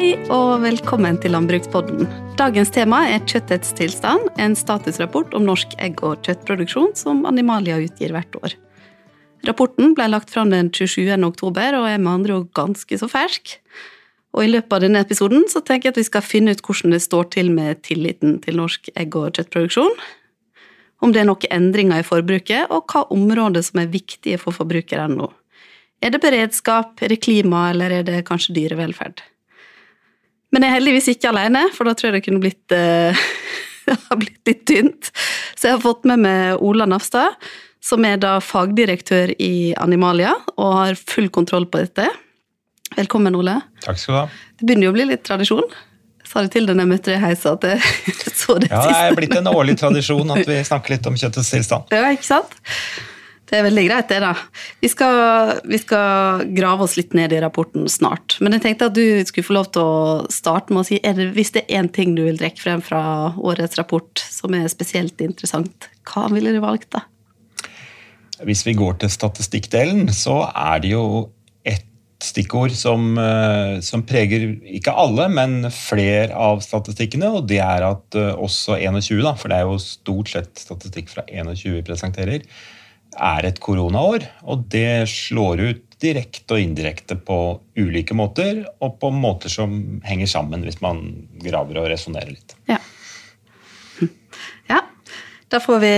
Hei og velkommen til Landbrukspodden. Dagens tema er kjøttets tilstand, en statusrapport om norsk egg- og kjøttproduksjon som Animalia utgir hvert år. Rapporten ble lagt fram den 27. oktober og er med andre ord ganske så fersk. Og I løpet av denne episoden så tenker jeg at vi skal finne ut hvordan det står til med tilliten til norsk egg- og kjøttproduksjon. Om det er noen endringer i forbruket, og hva områder som er viktige for forbrukerne nå. Er det beredskap, er det klima, eller er det kanskje dyrevelferd? Men jeg er heldigvis ikke alene, for da tror jeg det kunne blitt, uh, blitt litt tynt. Så jeg har fått med meg Ola Nafstad, som er da fagdirektør i Animalia og har full kontroll på dette. Velkommen, Ole. Takk skal du ha. Det begynner jo å bli litt tradisjon. Sa det til deg da jeg møtte deg i heisa at jeg så det ja, siste. Det er blitt en årlig tradisjon at vi snakker litt om kjøttets tilstand. Ja, ikke sant? Det er veldig greit, det, da. Vi skal, vi skal, grave oss litt ned i rapporten snart. Men jeg tenkte at du skulle få lov til å starte med å si er det, hvis det er én ting du vil trekke frem fra årets rapport som er spesielt interessant, hva ville du valgt da? Hvis vi går til statistikkdelen, så er det jo ett stikkord som, eh, som, preger ikke alle, men flere av statistikkene, og det er at eh, også 21, da, for det er jo stort sett statistikk fra 21 vi presenterer, er et koronaår. Og det slår ut direkte og indirekte på ulike måter, og på måter som henger sammen, hvis man graver og resonnerer litt. Ja. ja. Da får vi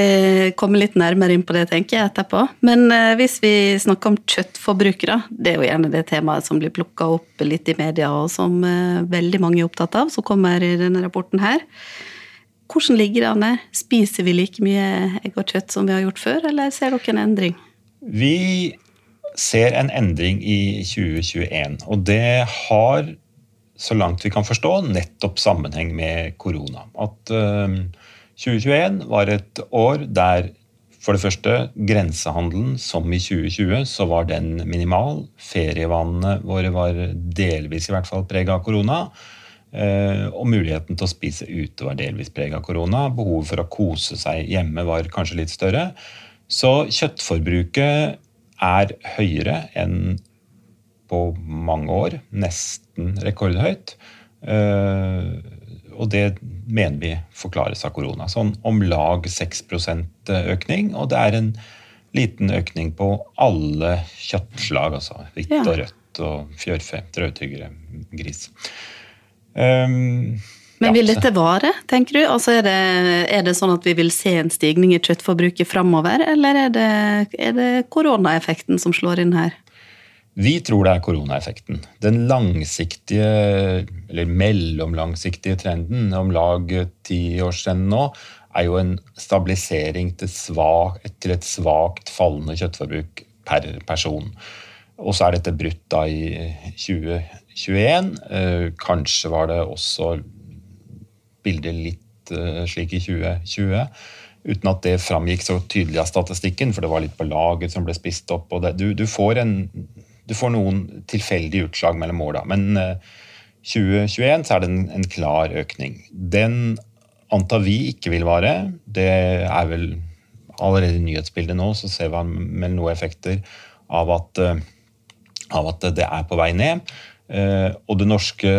komme litt nærmere inn på det, tenker jeg, etterpå. Men eh, hvis vi snakker om kjøttforbrukere, det er jo gjerne det temaet som blir plukka opp litt i media, og som eh, veldig mange er opptatt av, som kommer i denne rapporten her. Hvordan ligger det an? Spiser vi like mye egg og kjøtt som vi har gjort før, eller ser dere en endring? Vi ser en endring i 2021, og det har, så langt vi kan forstå, nettopp sammenheng med korona. At uh, 2021 var et år der for det første, grensehandelen, som i 2020, så var den minimal. Ferievanene våre var delvis i hvert fall prega av korona. Eh, og muligheten til å spise ute var delvis preget av korona. Behovet for å kose seg hjemme var kanskje litt større. Så kjøttforbruket er høyere enn på mange år. Nesten rekordhøyt. Eh, og det mener vi forklares av korona. Sånn om lag 6% økning. Og det er en liten økning på alle kjøttslag, altså hvitt og rødt og fjørfe, drøvtyggere, gris. Um, men vil dette vare, tenker du? Altså er, det, er, det, sånn at vi vil se en stigning i kjøttforbruket framover, eller er det, er det koronaeffekten som slår inn her? Vi tror det er koronaeffekten. Den langsiktige, eller mellomlangsiktige trenden, om lag siden nå, er jo en stabilisering til, svag, til et svakt fallende kjøttforbruk per person. Og så er dette brutt da i 2021. Eh, kanskje var det også bildet litt eh, slik i 2020. Uten at det framgikk så tydelig av statistikken, for det var litt på laget som ble spist opp. det, du, du, får en, du, får noen tilfeldige utslag mellom åra. Men 2021 eh, så er det en, en, klar økning. Den antar vi ikke vil vare. Det er vel allerede i nyhetsbildet nå, så ser vi vel noen effekter av at, av at det er på vei ned. Og det norske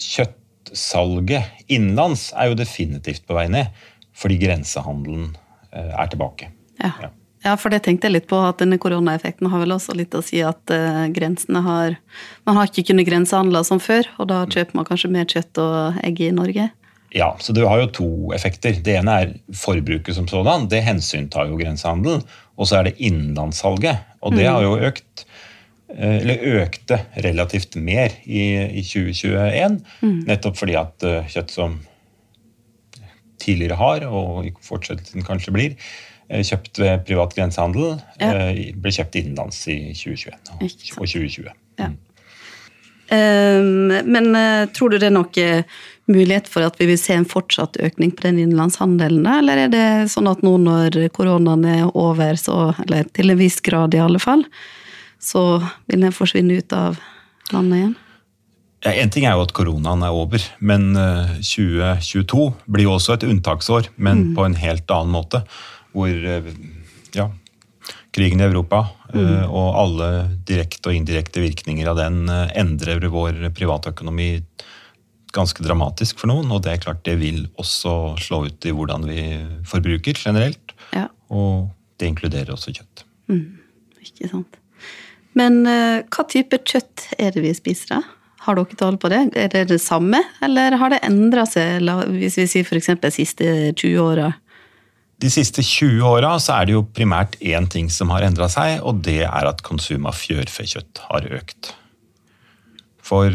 kjøttsalget innenlands er jo definitivt på vei ned, fordi grensehandelen eh, er tilbake. Ja. ja. ja for det tenkte jeg litt på, at denne koronaeffekten har vel også litt å si at uh, grensene har Man har ikke kunnet grensehandle som før, og da kjøper man kanskje mer kjøtt og egg i Norge? Ja, så det har jo to effekter. Det ene er forbruket som sådan. Det hensyntar jo grensehandelen. Og så er det innenlandssalget. Og det mm. har jo økt Eh, eller økte relativt mer i, i 2021. Mm. Nettopp fordi at uh, kjøtt som tidligere har, og i fortsettelsen kanskje blir, uh, kjøpt ved privat grensehandel, ja. ble kjøpt innenlands i 2021 og, og 2020. Ja. Mm. Um, men tror du det er noe mulighet for at vi vil se en fortsatt økning på den innenlandshandelen? Eller er det sånn at nå når koronaen er over, så, eller til en viss grad i alle fall, så vil den forsvinne ut av landet igjen? Ja, en ting er jo at koronaen er over, men 2022 eh, blir jo også et unntaksår, men mm. på en helt annen måte. Hvor eh, ja, krigen i Europa mm. Og alle direkte og indirekte virkninger av den eh, endrer vår privatøkonomi ganske dramatisk for noen. Og det er klart det vil også slå ut i hvordan vi forbruker generelt. Ja, Og det inkluderer også kjøtt. ikke sant. Men eh, hva type kjøtt er det vi spiser? da? Har dere tall på det? Er det det samme, eller har det endra seg, hvis vi sier f.eks. de siste 20 åra? De siste 20 åra er det jo primært én ting som har endra seg, og det er at konsum av fjørfekjøtt har økt. For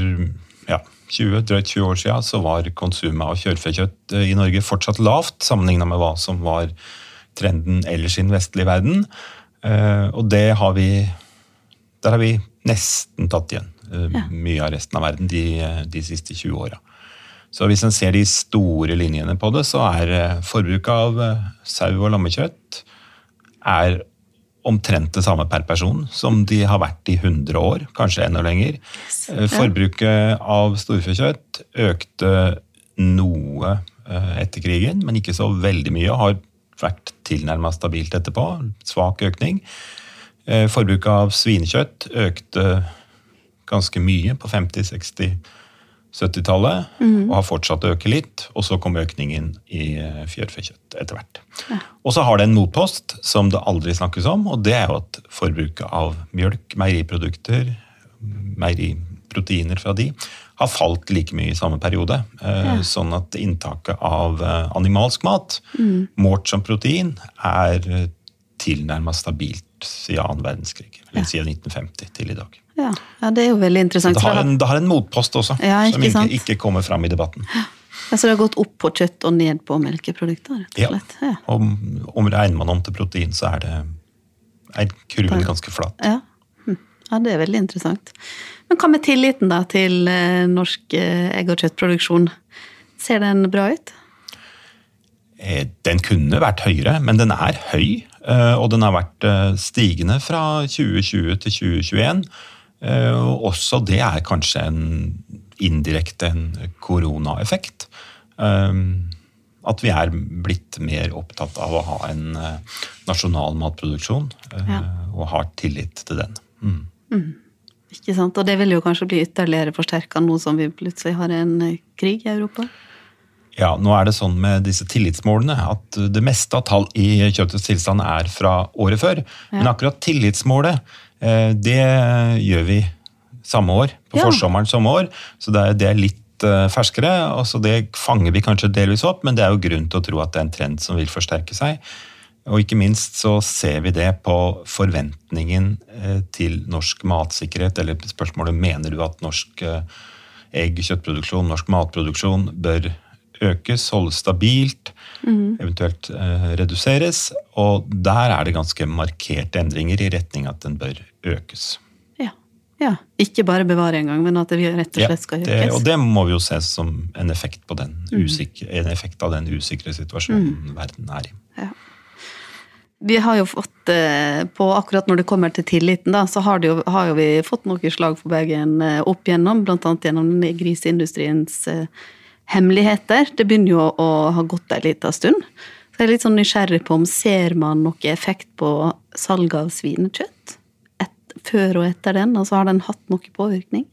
ja, 20, drøyt 20 år siden så var konsumet av fjørfekjøtt eh, i Norge fortsatt lavt, sammenligna med hva som var trenden ellers i den vestlige verden. Eh, Og det har vi Der har vi nesten tatt igjen eh, Ja. mye av resten av verden de, de siste 20 åra. Så hvis en ser de store linjene på det, så er eh, forbruket av eh, sau og lammekjøtt er omtrent det samme per person som de har vært i 100 år, kanskje enda lenger. Forbruket av storfekjøtt økte noe etter krigen, men ikke så veldig mye. Har vært tilnærma stabilt etterpå. Svak økning. Eh, Forbruket av svinekjøtt økte ganske mye på 50-, 60-, 70-tallet, og har fortsatt å øke litt. Og så kom økningen i eh, fjørfekjøtt etter hvert. Og så har det en motpost som det aldri snakkes om, og det er jo at forbruket av mjølk, meieriprodukter, meieriproteiner fra de, har falt like mye i samme periode. Eh, Sånn at inntaket av animalsk mat, målt som protein, er tilnærma stabilt siden annen verdenskrig. Eller siden 1950 til i dag. Ja. ja, det er jo veldig interessant. Det har en, det har en motpost også, Ja, ikke som ikke, ikke kommer fram i debatten. Ja. Altså, det har gått opp på kjøtt og ned på melkeprodukter, rett og slett. Ja. Og om regner man om til protein, så er det er kurven ganske flat. Ja. Hm. ja, det er veldig interessant. Men hva med tilliten da til eh, norsk eh, egg- og kjøttproduksjon? Ser den bra ut? Eh, Den kunne vært høyere, men den er høy. Eh, Og den har vært eh, stigende fra 2020 til 2021. Eh, Og også det er kanskje en indirekte en koronaeffekt. At vi er blitt mer opptatt av å ha en nasjonal matproduksjon, Ja. og har tillit til den. Mm. Ikke sant? Og det vil jo kanskje bli ytterligere forsterka nå som vi plutselig har en krig i Europa? Ja, nå er det sånn med disse tillitsmålene at det meste av tall i kjøttets tilstand er fra året før. Men akkurat tillitsmålet, eh, det gjør vi samme år, på Ja. forsommeren samme år. Så det er, det er litt eh, ferskere. og så Det fanger vi kanskje delvis opp, men det er jo grunn til å tro at det er en trend som vil forsterke seg. Og ikke minst så ser vi det på forventningen eh, til norsk matsikkerhet, eller spørsmålet mener du at norsk egg- egg, kjøttproduksjon, norsk matproduksjon bør økes, holdes stabilt, eventuelt eh, reduseres. Og der er det ganske markerte endringer i retning at den bør økes. Ja. ja. Ikke bare bevare engang, men at det rett og slett skal det, økes. og det må vi jo se som en effekt, på den usikre, en effekt av den usikre situasjonen verden er i. Ja. Vi har jo fått, eh, på akkurat når det kommer til tilliten, da, så har, det jo, har jo vi fått noen slag for Bergen eh, opp gjennom, blant annet gjennom den griseindustriens eh, hemmeligheter. Det begynner jo å, ha gått ei lita stund. Så jeg er litt sånn nysgjerrig på om ser man noe effekt på salget av svinekjøtt? Et, før og etter den, altså har den hatt noe påvirkning?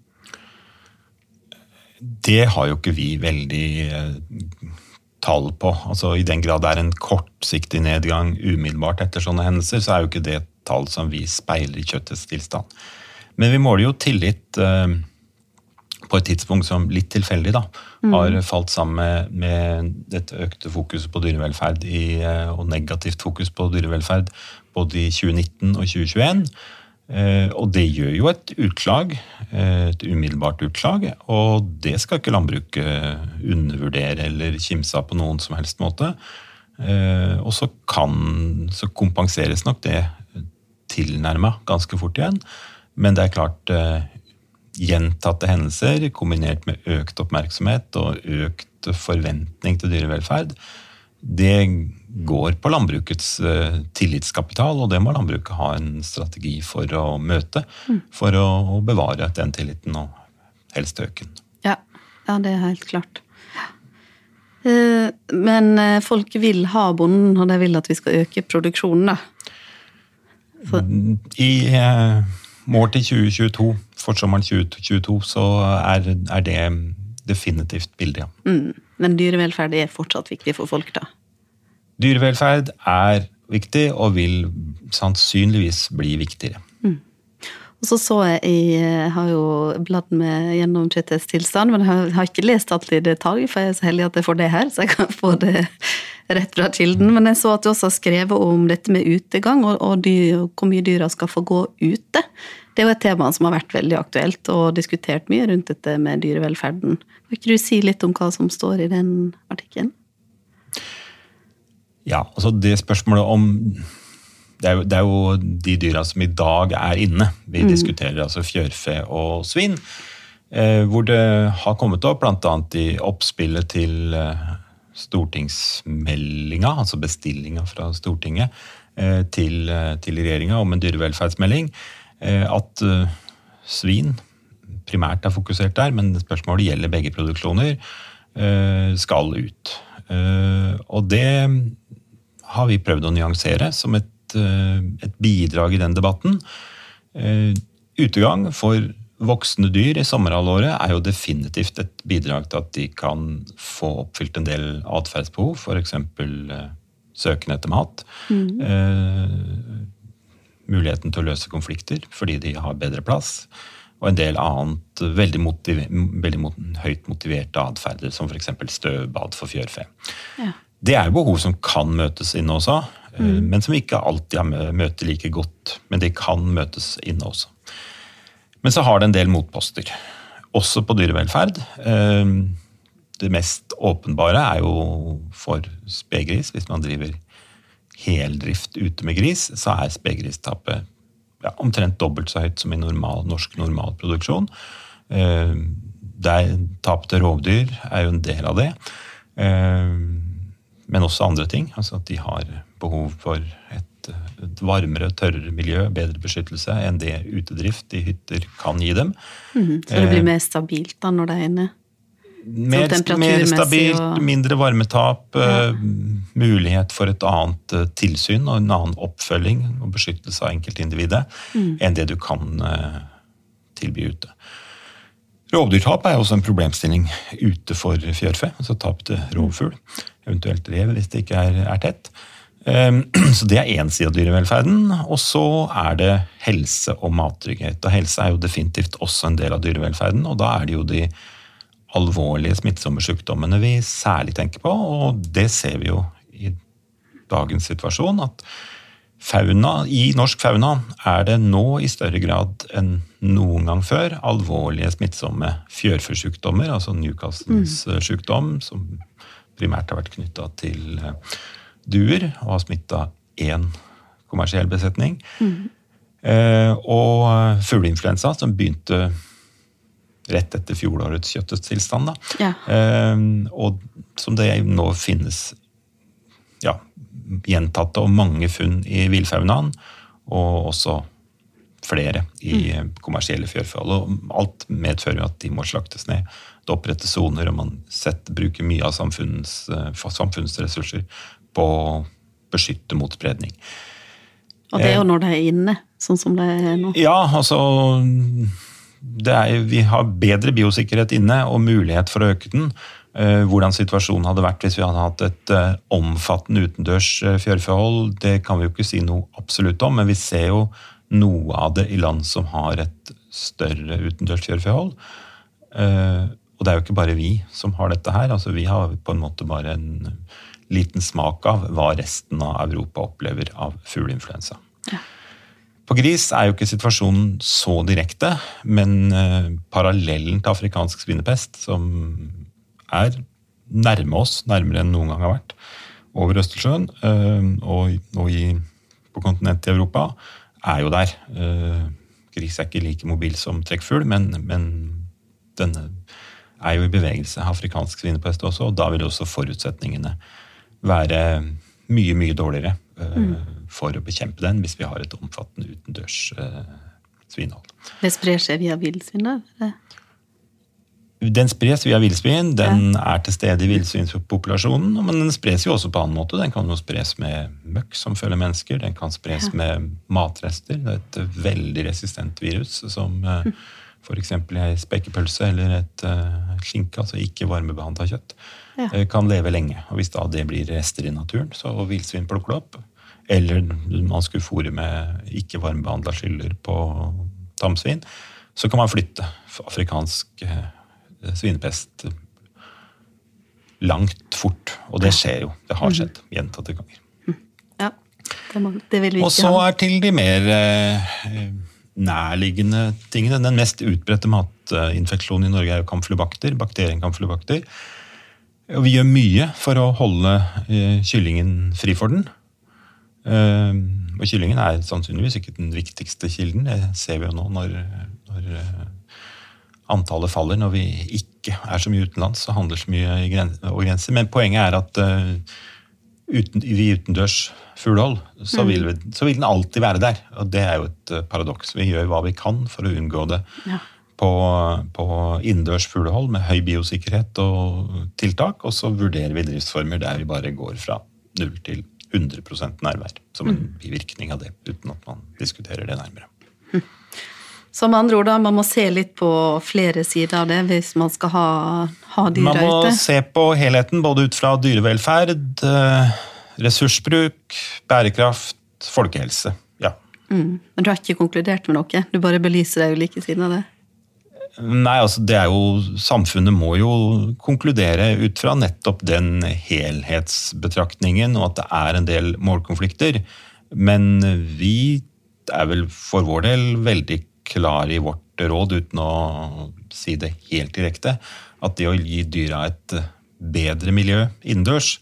Det har jo ikke vi veldig eh, tall på. Altså I den grad det er en kortsiktig nedgang umiddelbart etter sånne hendelser, så er jo ikke det et tall som vi speiler i kjøttets tilstand. Men vi måler jo tillit eh, på et tidspunkt som litt tilfeldig da, har falt sammen med, med dette økte fokuset på dyrevelferd i, eh, og negativt fokus på dyrevelferd både i 2019 og 2021. Eh, Og det gjør jo et utslag, eh, et umiddelbart utslag, og det skal ikke landbruket undervurdere eller kimse av på noen som helst måte. Og så kan, så kompenseres nok det tilnærma ganske fort igjen. Men det er klart, gjentatte hendelser kombinert med økt oppmerksomhet og økt forventning til dyrevelferd, det går på landbrukets eh, tillitskapital, og det må landbruket ha en strategi for å møte. For å, bevare den tilliten og helst øke den. Ja, ja det er helt klart. Eh, Men eh, folk vil ha bonden, og de vil at vi skal øke produksjonen, da. I eh, mål til 2022, forsommeren 2022, så er, er det definitivt bildet, ja. Mm. Men dyrevelferd er fortsatt viktig for folk, da? Dyrevelferd er viktig, og vil sannsynligvis bli viktigere. Mm. Og så så jeg, jeg har jo bladd med gjennom Kjettes tilstand, men jeg har ikke lest alt i detalj, for jeg er så heldig at jeg får det her, så jeg kan få det rett fra kilden. Men jeg så at du også har skrevet om dette med utegang, og, og dyr, hvor mye dyra skal få gå ute. Det er jo et tema som har vært veldig aktuelt og diskutert mye rundt dette med dyrevelferden. Kan ikke du si litt om hva som står i den artikkelen? Ja, altså det spørsmålet om det er, jo, det er, jo, de dyra som i dag er inne. Vi mm. diskuterer altså fjørfe og svin. Eh, hvor det har kommet opp, bl.a. i oppspillet til eh, stortingsmeldinga, altså bestillinga fra Stortinget eh, til, til regjeringa om en dyrevelferdsmelding, at eh, svin primært er fokusert der, men spørsmålet gjelder begge produksjoner, skal ut. Og det har vi prøvd å nyansere som et Eh, et bidrag i den debatten. Eh, utegang for voksne dyr i sommerhalvåret er jo definitivt et bidrag til at de kan få oppfylt en del atferdsbehov, f.eks. Eh, søken etter mat. Mm. Muligheten til å løse konflikter fordi de har bedre plass. Og en del annet veldig, motiver, veldig mot høyt motiverte atferder, som f.eks. støvbad for fjørfe. Ja. Det er jo behov som kan møtes inne også. Eh, mm. men som ikke alltid møter like godt. Men de kan møtes inne også. Men så har det en del motposter, også på dyrevelferd. Eh, det mest åpenbare er jo for spegris. Hvis man driver heldrift ute med gris, så er spedgristapet ja, omtrent dobbelt så høyt som i normal, norsk normalproduksjon. Eh, Tap til rovdyr er jo en del av det. Men også andre ting. altså At de har behov for et, et varmere, tørrere miljø, bedre beskyttelse enn det utedrift i hytter kan gi dem. Mm, så det blir eh, mer stabilt da når det er inne? Mer, mer stabilt, mindre varmetap, ja. uh, mulighet for et annet uh, tilsyn og en annen oppfølging og beskyttelse av enkeltindividet mm. enn det du kan uh, tilby ute. Rovdyrtap er også en problemstilling ute for fjørfe. altså Tap til rovfugl, eventuelt rev hvis det ikke er, er tett. Ehm, så Det er én side av dyrevelferden. Og så er det helse og mattrygghet. Og helse er jo definitivt også en del av dyrevelferden. Og da er det jo de alvorlige smittsomme sykdommene vi særlig tenker på. Og det ser vi jo i dagens situasjon. at fauna, I norsk fauna er det nå i større grad enn noen gang før alvorlige smittsomme fjørfesykdommer, altså Newcastles mm. sykdom, som primært har vært knytta til duer og har smitta én kommersiell besetning. Mm. Eh, og fugleinfluensa, som begynte rett etter fjorårets kjøtttilstand. Ja. Eh, og som det nå finnes ja, gjentatte og mange funn i villfaunaen, og også flere i mm. kommersielle fjørfehold. Og alt medfører jo at de må slaktes ned. Det opprettes soner, og man setter, bruker mye av samfunnets, eh, samfunnsressurser på å beskytte mot spredning. Og det er jo når det er inne, sånn som det er nå? Ja, altså er, Vi har bedre biosikkerhet inne og mulighet for å øke den. Eh, hvordan situasjonen hadde vært hvis vi hadde hatt et eh, omfattende utendørs eh, fjørfehold, det kan vi jo ikke si noe absolutt om, men vi ser jo noe av det i land som har et større utendørs fjørfehold. Og det er jo ikke bare vi som har dette her. altså Vi har på en måte bare en liten smak av hva resten av Europa opplever av fugleinfluensa. Ja. På gris er jo ikke situasjonen så direkte, men uh, parallellen til afrikansk svinepest, som er nærme oss, nærmere enn noen gang har vært, over Østersjøen uh, og, i, på kontinentet i Europa, er jo der. Uh, gris er ikke like mobil som trekkfugl, men, men denne er jo i bevegelse, afrikansk svinepest også, og da vil også forutsetningene være mye, mye dårligere mm. For å bekjempe den hvis vi har et omfattende utendørs uh, svinehold. Det sprer seg via villsvin? Den spres via villsvin. Den er til stede i villsvinpopulasjonen. Men den spres jo også på annen måte. Den kan jo spres med møkk som følger mennesker. Den kan spres ja. med matrester. Det er et veldig resistent virus som eh, f.eks. ei spekepølse eller et uh, skinke, altså ikke varmebehandla kjøtt, ja. kan leve lenge. Og Hvis da det blir rester i naturen, så villsvin plukker det opp. Eller man skulle fôre med ikke varmebehandla skyller på tamsvin, så kan man flytte afrikansk Eh, svinepest langt fort. Og det skjer jo. Det har mhm. skjedd gjentatte ganger. Ja, det, må, det vil vi ikke Og så er til de mer eh, nærliggende tingene. Den mest utbredte matinfeksjonen i Norge er jo kamflubakter. Bakterien kamflubakter. Og vi gjør mye for å holde eh, kyllingen fri for den. Eh, og kyllingen er sannsynligvis ikke den viktigste kilden. Det ser vi jo nå når, når eh, antallet faller når vi ikke er så mye utenlands og handler så mye over grenser. Men poenget er at uh, uten, vi utendørs fuglehold, så, mm. vil så vil den alltid være der. Og det er jo et uh, paradoks. Vi gjør hva vi kan for å unngå det. Ja. På, på innendørs fuglehold med høy biosikkerhet og tiltak, og så vurderer vi driftsformer der vi bare går fra null til 100% nærvær. Som en mm. bivirkning av det, uten at man diskuterer det nærmere. Så Som andre ord, da, man må se litt på flere sider av det hvis man skal ha, ha dyra ute? Man må ute. se på helheten, både ut fra dyrevelferd, eh, ressursbruk, bærekraft, folkehelse. Ja. Mm. Men du har ikke konkludert med noe? Du bare belyser de ulike sidene av det? Nei, altså det er jo Samfunnet må jo konkludere ut fra nettopp den helhetsbetraktningen, og at det er en del målkonflikter. Men vi er vel for vår del veldig klare i vårt råd, uten å si det helt direkte, at det å gi dyra et bedre miljø innendørs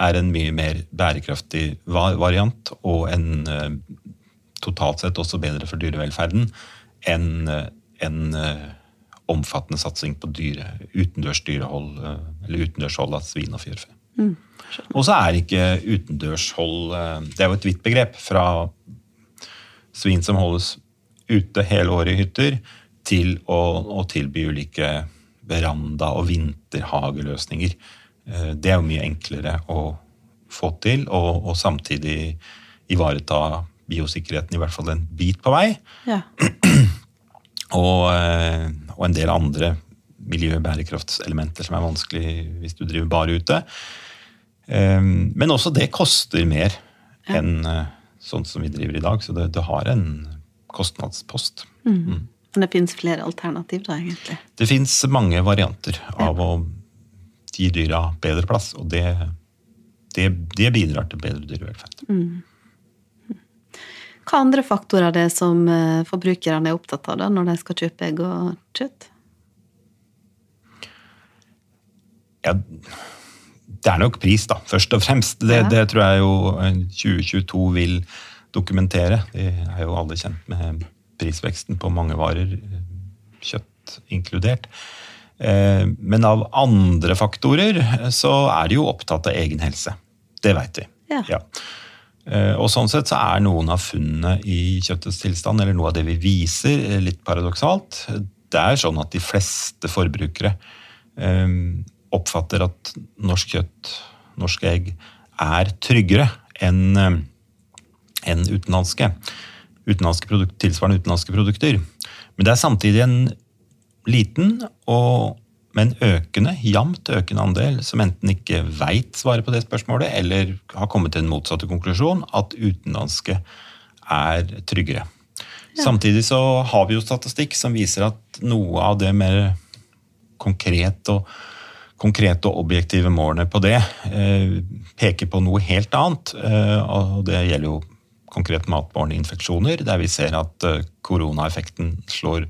er en mye mer bærekraftig variant, og en eh, totalt sett også bedre for dyrevelferden enn en eh, omfattende satsing på dyre, utendørs dyrehold, eh, eller utendørshold av svin og fjørfe. Mm, og så er ikke utendørshold Det er jo et vidt begrep. Fra svin som holdes ute hele året i hytter, til å, å tilby ulike veranda- og vinterhageløsninger. Eh, det er jo mye enklere å få til, og, og samtidig ivareta biosikkerheten i hvert fall en bit på vei. Ja. og, eh, og, en del andre miljø-bærekraftselementer som er vanskelig hvis du driver bare ute. Eh, men også det koster mer enn sånn som vi driver i dag, så det, det har en kostnadspost. Mm. Mm. Men det fins flere alternativ, da, egentlig? Det fins mange varianter av ja. å gi dyra bedre plass, og det, det, det bidrar til bedre dyrevelferd. Mm. Hva andre faktorer er det som eh, forbrukerne er opptatt av da, når de skal kjøpe egg og kjøtt? Ja, det er nok pris, da, først og fremst. Det, ja. det tror jeg jo 2022 vil dokumentere. Vi er jo alle kjent med prisveksten på mange varer, kjøtt inkludert. Eh, men av andre faktorer så er de jo opptatt av egen helse. Det veit vi. Ja. Ja. Eh, og sånn sett så er noen av funnene i kjøttets tilstand, eller noe av det vi viser, litt paradoksalt. Det er sånn at de fleste forbrukere eh, oppfatter at norsk kjøtt, norske egg, er tryggere enn en utenlandske. utenlandske produkt, tilsvarende utenlandske produkter. Men det er samtidig en liten, og, men økende, jevnt økende andel som enten ikke veit svaret på det spørsmålet, eller har kommet til en motsatte konklusjon, at utenlandske er tryggere. Ja. Samtidig så har vi jo statistikk som viser at noe av det mer konkret og konkrete og objektive målene på det eh, peker på noe helt annet. Eh, og det gjelder jo konkret matbårne infeksjoner, der vi ser at eh, koronaeffekten slår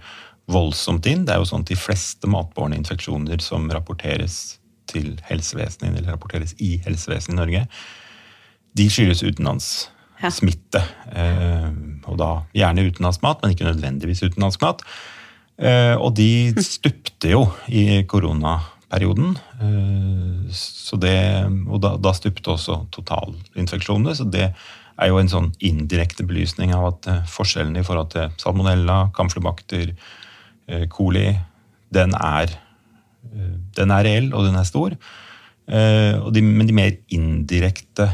voldsomt inn. Det er jo sånn at De fleste matbårne infeksjoner som rapporteres til helsevesenet, eller rapporteres i helsevesenet i Norge, de skyldes utenlandssmitte. Ja. Eh, og da gjerne utenlandsmat, men ikke nødvendigvis utenlandsmat. Eh, og de stupte jo i koronaperioden. Så det, og da, da stupte også totalinfeksjonene. Så det er jo en sånn indirekte belysning av at forskjellene forskjellen i forhold til salmonella, kamflebakter, eh, coli, den er Den er reell, og den er stor. De, men de mer indirekte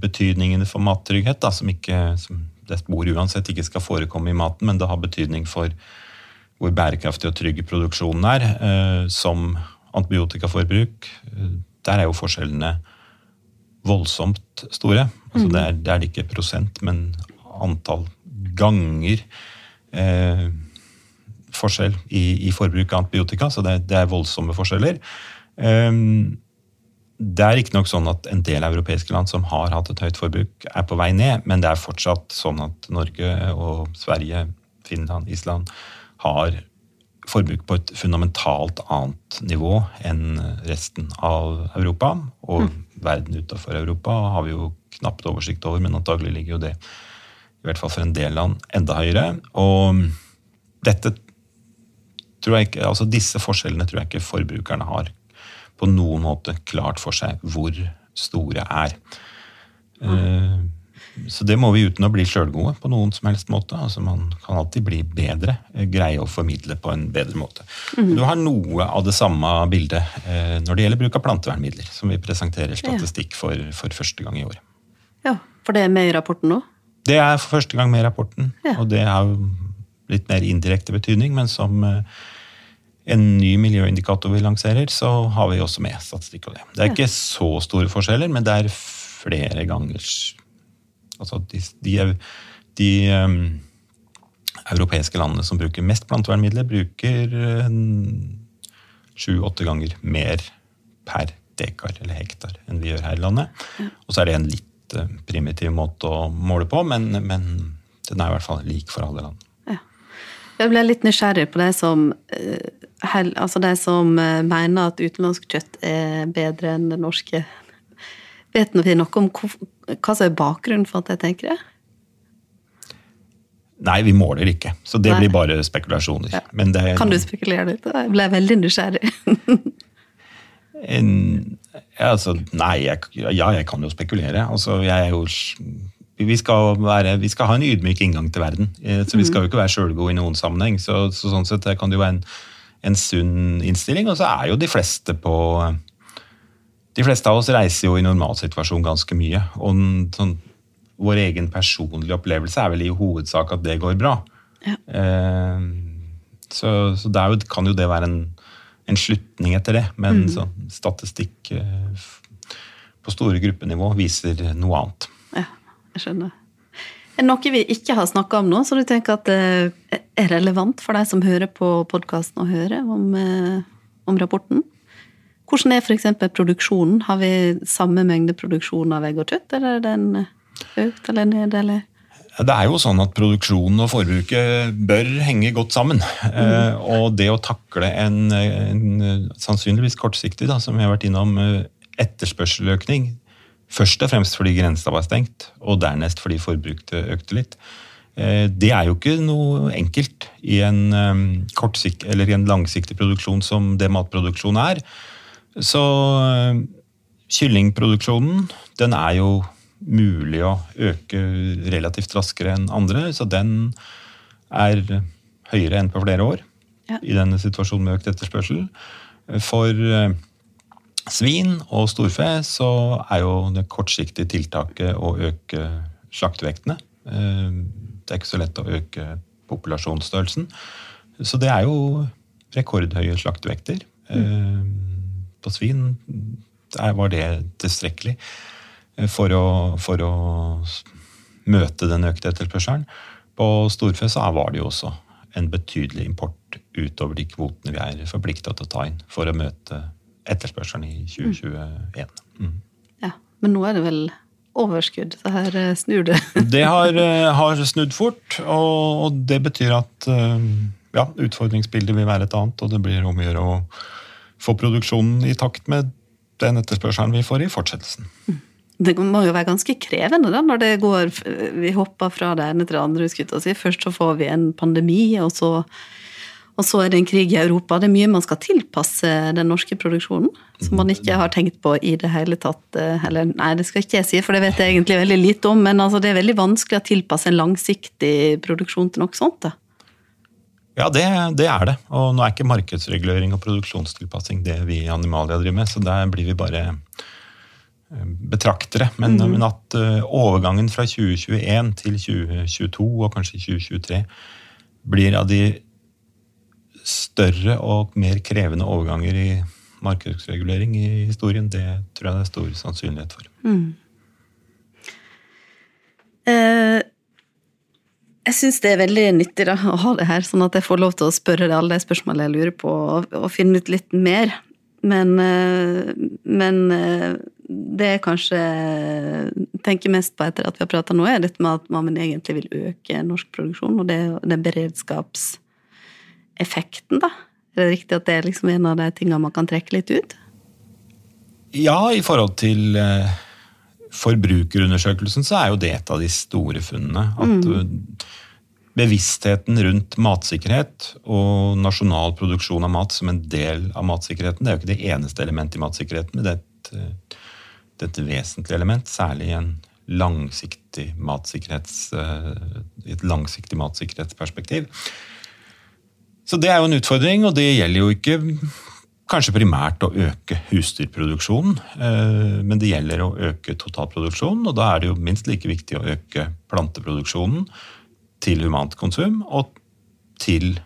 betydningene for mattrygghet, da, som, ikke, som det spor uansett ikke skal forekomme i maten, men det har betydning for hvor bærekraftig og trygg produksjonen er, som antibiotikaforbruk, der er jo forskjellene voldsomt store. Altså det, er, det, er, ikke prosent, men antall ganger eh, forskjell i, i, forbruk av antibiotika. Så det, det er voldsomme forskjeller. Um, det er riktignok sånn at en del europeiske land som har hatt et høyt forbruk, er på vei ned, men det er fortsatt sånn at Norge og Sverige, Finland, Island har forbruk på et fundamentalt annet nivå enn resten av Europa. Og mm. verden utenfor Europa har vi jo knapt oversikt over, men antagelig ligger jo det, i hvert fall for en del land, enda høyere. Og dette tror jeg ikke, altså disse forskjellene tror jeg ikke forbrukerne har på noen måte klart for seg hvor store er. Mm. Så det må vi uten å bli sjølgode på noen som helst måte. Altså Man kan alltid bli bedre, eh, greie å formidle på en bedre måte. Mm. Du har noe av det samme bildet eh, når det gjelder bruk av plantevernmidler, som vi presenterer statistikk for, for første gang i år. Ja, For det er med i rapporten nå? Det er for første gang med i rapporten. Ja. Og det har litt mer indirekte betydning, men som en ny miljøindikator vi lanserer, så har vi også med statistikk av det. Det er ikke så store forskjeller, men det er flere ganger Altså de, de, de um, europeiske landene som bruker mest plantevernmidler, bruker sju-åtte ganger mer per dekar eller hektar enn vi gjør her i landet. Og så er det en litt uh, primitiv måte å måle på, men, men, den er i hvert fall lik for alle land. Jeg ble litt nysgjerrig på det som, uh, altså de som uh, mener at utenlandsk kjøtt er bedre enn det norske. Vet vi noe om hva som er bakgrunnen for at jeg tenker det? Nei, vi måler ikke. Så det Nei. blir bare spekulasjoner. Ja. Det, kan du spekulere litt? Jeg ble veldig nysgjerrig. en, altså, nei, jeg, ja, jeg kan jo spekulere. Altså, jeg er jo vi skal, være, vi skal, ha en ydmyk inngang til verden. Eh, så Vi skal jo ikke være sjølgode i noen sammenheng. Så, så, sånn sett kan det jo være en, en sunn innstilling. Og så er jo de fleste på de fleste av oss reiser jo i normalsituasjon ganske mye. Og sånn, vår egen personlige opplevelse er vel i hovedsak at det går bra. Ja. Eh, så, så der kan jo det være en, en slutning etter det. Men mm. sånn, statistikk eh, på store gruppenivå viser noe annet. Ja, jeg skjønner. Er noe vi ikke har snakka om nå, så du tenker at det er relevant for deg som hører på podkasten og hører om, eh, om rapporten? Hvordan er f.eks. produksjonen? Har vi samme mengde produksjon av egg og kjøtt, eller er den økt eller ned, eller? Det er jo sånn at Produksjonen og forbruket bør henge godt sammen. Mm. og det å takle en, en sannsynligvis kortsiktig, da, som vi har vært innom, etterspørseløkning, først og fremst fordi grensa var stengt, og dernest fordi forbruket økte litt, eh, det er jo ikke noe enkelt i en, kortsikt, eller i en langsiktig produksjon som det matproduksjon er. Så eh, kyllingproduksjonen den er jo mulig å øke relativt raskere enn andre, så den er høyere enn på flere år ja. i denne situasjonen med økt etterspørsel. For eh, svin og storfe så er jo det kortsiktige tiltaket å øke slaktevektene. Eh, det er ikke så lett å øke populasjonsstørrelsen. Så det er jo rekordhøye slaktevekter. Mm på svin var det tilstrekkelig eh, for å, for å møte den økte etterspørselen. På storfe så var det jo også en betydelig import utover de kvotene vi er forplikta til å ta inn for å møte etterspørselen i 2021. Mm. Ja, Men nå er det vel overskudd, så her eh, snur det? det har, eh, har, snudd fort, og, det betyr at ja, utfordringsbildet vil være et annet, og det blir om å gjøre å få produksjonen i takt med den etterspørselen vi får i fortsettelsen. Det må jo være ganske krevende da, når det går, vi hopper fra det ene til det andre. Si. Først så får vi en pandemi, og så, og så, er det en krig i Europa. Det er mye man skal tilpasse den norske produksjonen, som man ikke har tenkt på i det hele tatt. Eh, eller nei, det skal ikke jeg si, for det vet jeg egentlig veldig lite om, men altså, det er veldig vanskelig å tilpasse en langsiktig produksjon til noe sånt. da. Ja, det, det, er det. Og nå er ikke markedsregulering og produksjonstilpassing det vi i Animalia driver med, så der blir vi bare eh, betraktere. Men, mm. men at uh, overgangen fra 2021 til 2022 og kanskje 2023 blir av de større og mer krevende overganger i markedsregulering i historien, det tror jeg det er stor sannsynlighet for. Mm. Eh, jeg syns det er veldig nyttig da, å ha det her, sånn at jeg får lov til å spørre deg alle de spørsmålene jeg lurer på, og, og finne ut litt mer. Men, eh, men, eh, det jeg kanskje tenker mest på etter at vi har prata nå, er dette med at man egentlig vil øke norsk produksjon, og det, det beredskaps effekten, da? Er det riktig at det er liksom en av de tingene man kan trekke litt ut? Ja, i forhold til eh, forbrukerundersøkelsen så er jo det et av de store funnene. At mm. bevisstheten rundt matsikkerhet og nasjonal produksjon av mat som en del av matsikkerheten, det er jo ikke det eneste elementet i matsikkerheten, men det er et, eh, det er et vesentlig element, særlig i en langsiktig matsikkerhets, eh, i et langsiktig matsikkerhetsperspektiv. Så det er jo en utfordring, og det gjelder jo ikke kanskje primært å øke husdyrproduksjonen, eh, men det gjelder å øke totalproduksjonen, og da er det jo minst like viktig å øke planteproduksjonen til humant konsum og til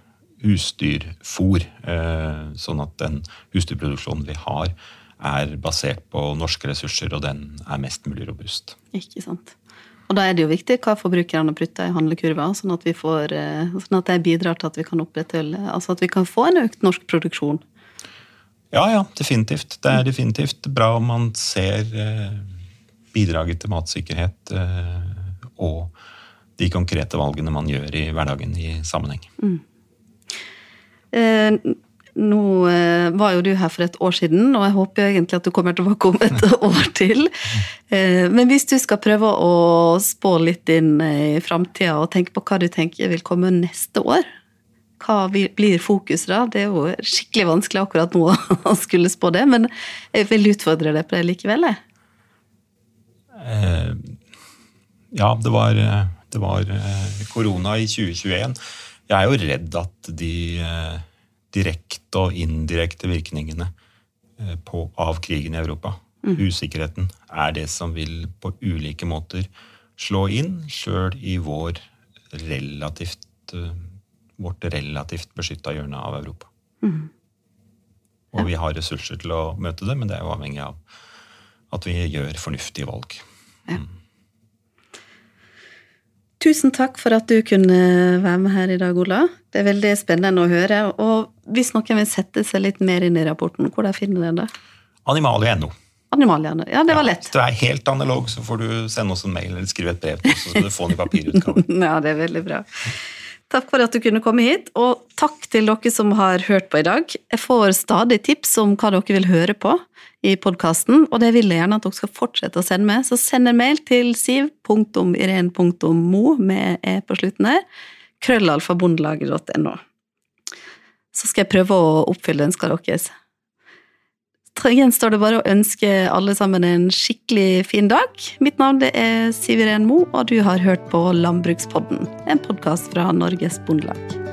husdyrfôr, eh, sånn at den husdyrproduksjonen vi har, er basert på norske ressurser, og den er mest mulig robust. Ikke sant. Og da er det jo viktig hva forbrukerne putter i handlekurva, sånn at, vi får, eh, sånn at det bidrar til at vi kan opprettholde Altså at vi kan få en økt norsk produksjon. Ja, ja, definitivt. Det er definitivt bra om man ser eh, bidraget til matsikkerhet eh, og de konkrete valgene man gjør i hverdagen i sammenheng. Mm. Eh, nå eh, var jo du her for et år siden, og jeg håper jo egentlig at du kommer tilbake om et år til. Eh, men hvis du skal prøve å spå litt inn i framtida og tenke på hva du tenker vil komme neste år, hva blir fokuset da? Det er jo skikkelig vanskelig akkurat nå å skulle spå det, men jeg vil utfordre deg på det likevel. Jeg. Eh, ja, det var, det var korona i 2021. Jeg er jo redd at de direkte og indirekte virkningene eh, på, av krigen i Europa. Mm. Usikkerheten er det som vil på ulike måter slå inn, sjøl i vår relativt, uh, vårt relativt beskytta hjørne av Europa. Mm. Ja. Og vi har ressurser til å møte det, men det er jo avhengig av at vi gjør fornuftige valg. Ja. Mm. Tusen takk for at du kunne være med her i dag, Ola. Det er veldig spennende å høre. Og hvis noen vil sette seg litt mer inn i rapporten, hvor finner dere det? Animalia.no. Animalia, Ja, det var lett. hvis du er helt analog, så får du sende oss en mail eller skrive et brev så skal du få den i papirutgave. ja, det er veldig bra. Takk for at du kunne komme hit, og takk til dere som har hørt på i dag. Jeg får stadig tips om hva dere vil høre på i podkasten, og det vil jeg gjerne at dere skal fortsette å sende med. Så send en mail til siv.iren.mo med e på slutten her, krøllalfabondelaget.no. Så skal jeg prøve å oppfylle ønska deres. Gjenstår det bare å ønske alle sammen en skikkelig fin dag. Mitt navn er Siv Iren Mo, og du har hørt på Landbrukspodden, en podkast fra Norges Bondelag.